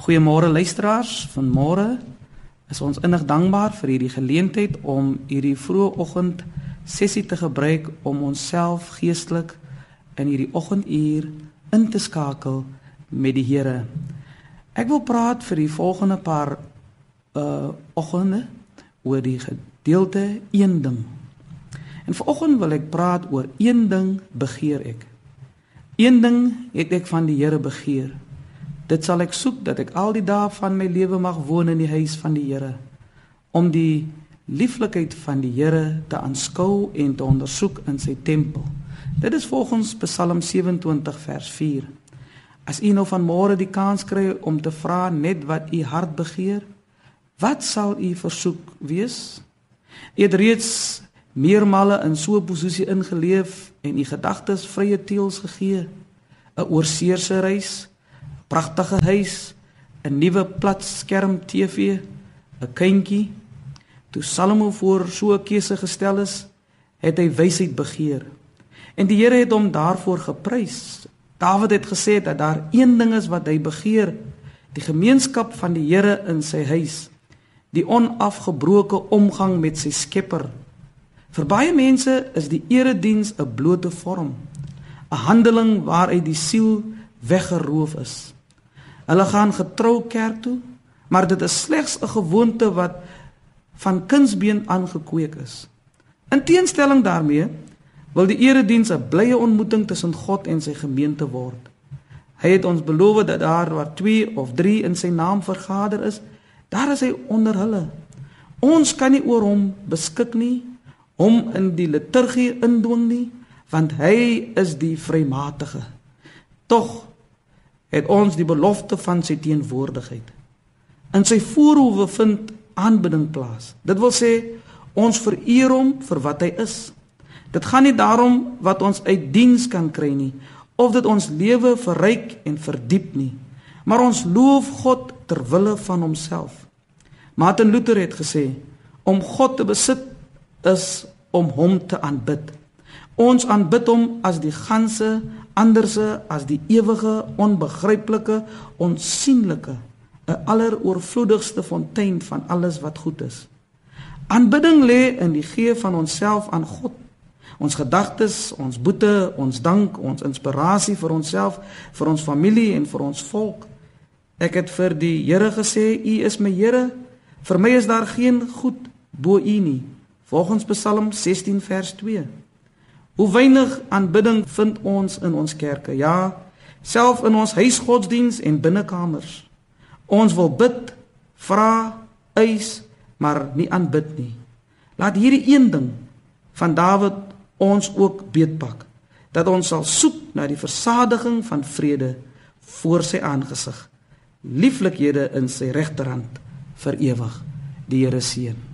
Goeiemôre luisteraars. Vanmôre is ons innig dankbaar vir hierdie geleentheid om hierdie vroeë oggend sessie te gebruik om onsself geestelik in hierdie oggenduur in te skakel met die Here. Ek wil praat vir die volgende paar uh oggende oor die gedeelte een ding. En vanoggend wil ek praat oor een ding begeer ek. Een ding het ek van die Here begeer. Dit sal ek soek dat ek al die dae van my lewe mag woon in die huis van die Here om die lieflikheid van die Here te aanskou en te ondersoek in sy tempel. Dit is volgens Psalm 27 vers 4. As u nou vanmôre die kans kry om te vra net wat u hart begeer, wat sal u versoek wees? U het reeds meermale in so 'n posisie ingeleef en u gedagtes vrye teels gegee. 'n Oorseerse reis, pragtige huis, 'n nuwe plat skerm TV, 'n kindjie. Toe Salomo voor so 'n keuse gestel is, het hy wysheid begeer. En die Here het hom daarvoor geprys. Dawid het gesê dat daar een ding is wat hy begeer, die gemeenskap van die Here in sy huis, die onafgebroke omgang met sy Skepper Vir baie mense is die erediens 'n blote vorm, 'n handeling waaruit die siel weggeroof is. Hulle gaan getrou kerk toe, maar dit is slegs 'n gewoonte wat van kindsbeen aangekweek is. In teenstelling daarmee wil die erediens 'n blye ontmoeting tussen God en sy gemeente word. Hy het ons beloof dat daar waar 2 of 3 in sy naam vergader is, daar is hy onder hulle. Ons kan nie oor hom beskik nie hom in die liturgie indwing nie, want hy is die vrymatige. Tog het ons die belofte van sy teenwoordigheid. In sy voorhoewe vind aanbidding plaas. Dit wil sê ons vereer hom vir wat hy is. Dit gaan nie daarom wat ons uit diens kan kry nie of dit ons lewe verryk en verdiep nie, maar ons loof God ter wille van homself. Martin Luther het gesê om God te besit is om hom te aanbid. Ons aanbid hom as die ganse, anderse as die ewige, onbegryplike, onsigbare, 'n alleroorvloedigste fontein van alles wat goed is. Aanbidding lê in die gee van onsself aan God. Ons gedagtes, ons boete, ons dank, ons inspirasie vir onsself, vir ons familie en vir ons volk. Ek het vir die Here gesê, U is my Here. Vir my is daar geen goed bo U nie. Volgens Psalm 16 vers 2. Hoe weinig aanbidding vind ons in ons kerke? Ja, self in ons huisgodsdiens en binnekamers. Ons wil bid, vra, eis, maar nie aanbid nie. Laat hierdie een ding van Dawid ons ook beetpak dat ons sal soek na die versadiging van vrede voor sy aangesig lieflikhede in sy regterhand vir ewig die Here seën